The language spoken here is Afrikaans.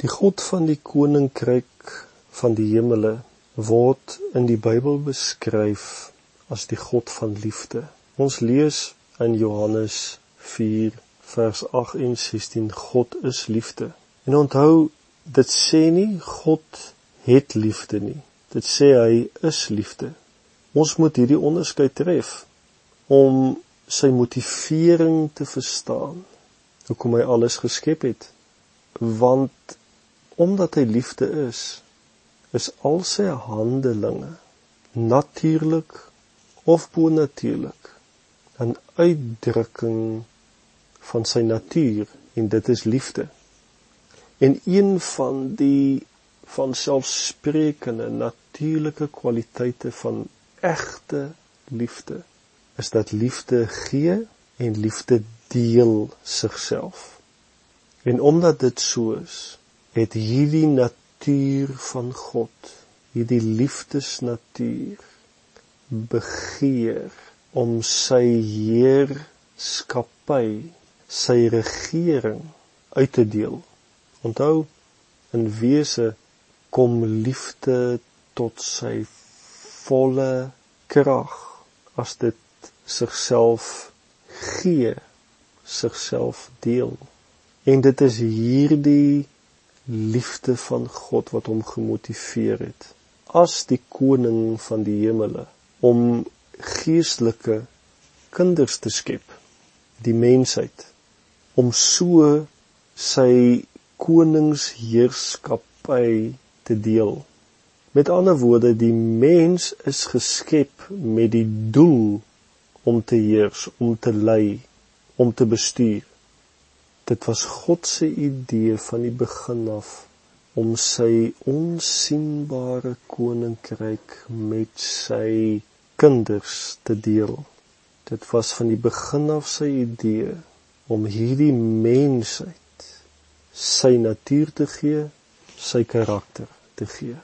Die God van die koninkryk van die hemele word in die Bybel beskryf as die God van liefde. Ons lees in Johannes 4 vers 8 en 16 God is liefde. En onthou dit sê nie God het liefde nie. Dit sê hy is liefde. Ons moet hierdie onderskeid tref om sy motivering te verstaan. Hoekom hy alles geskep het. Want omdat hy liefde is, is al sy handelinge natuurlik of bonatuurlik 'n uitdrukking van sy natuur en dit is liefde. En een van die van selfsprekende natuurlike kwaliteite van egte liefde is dat liefde gee en liefde deel sigself. En omdat dit so is, het hierdie natuur van God, hierdie liefdesnatuur begeer om sy heerskappy, sy regering uit te deel. Onthou in wese kom liefde tot sy volle krag as dit sigself gee, sigself deel. En dit is hierdie liefde van God wat hom gemotiveer het as die koning van die hemele om geestelike kinders te skep die mensheid om so sy koningsheerskappy te deel. Met ander woorde die mens is geskep met die doel om te heers om te lei om te bestuur Dit was God se idee van die begin af om sy onsigbare koninkryk met sy kinders te deel. Dit was van die begin af sy idee om hierdie mensheid sy natuur te gee, sy karakter te gee.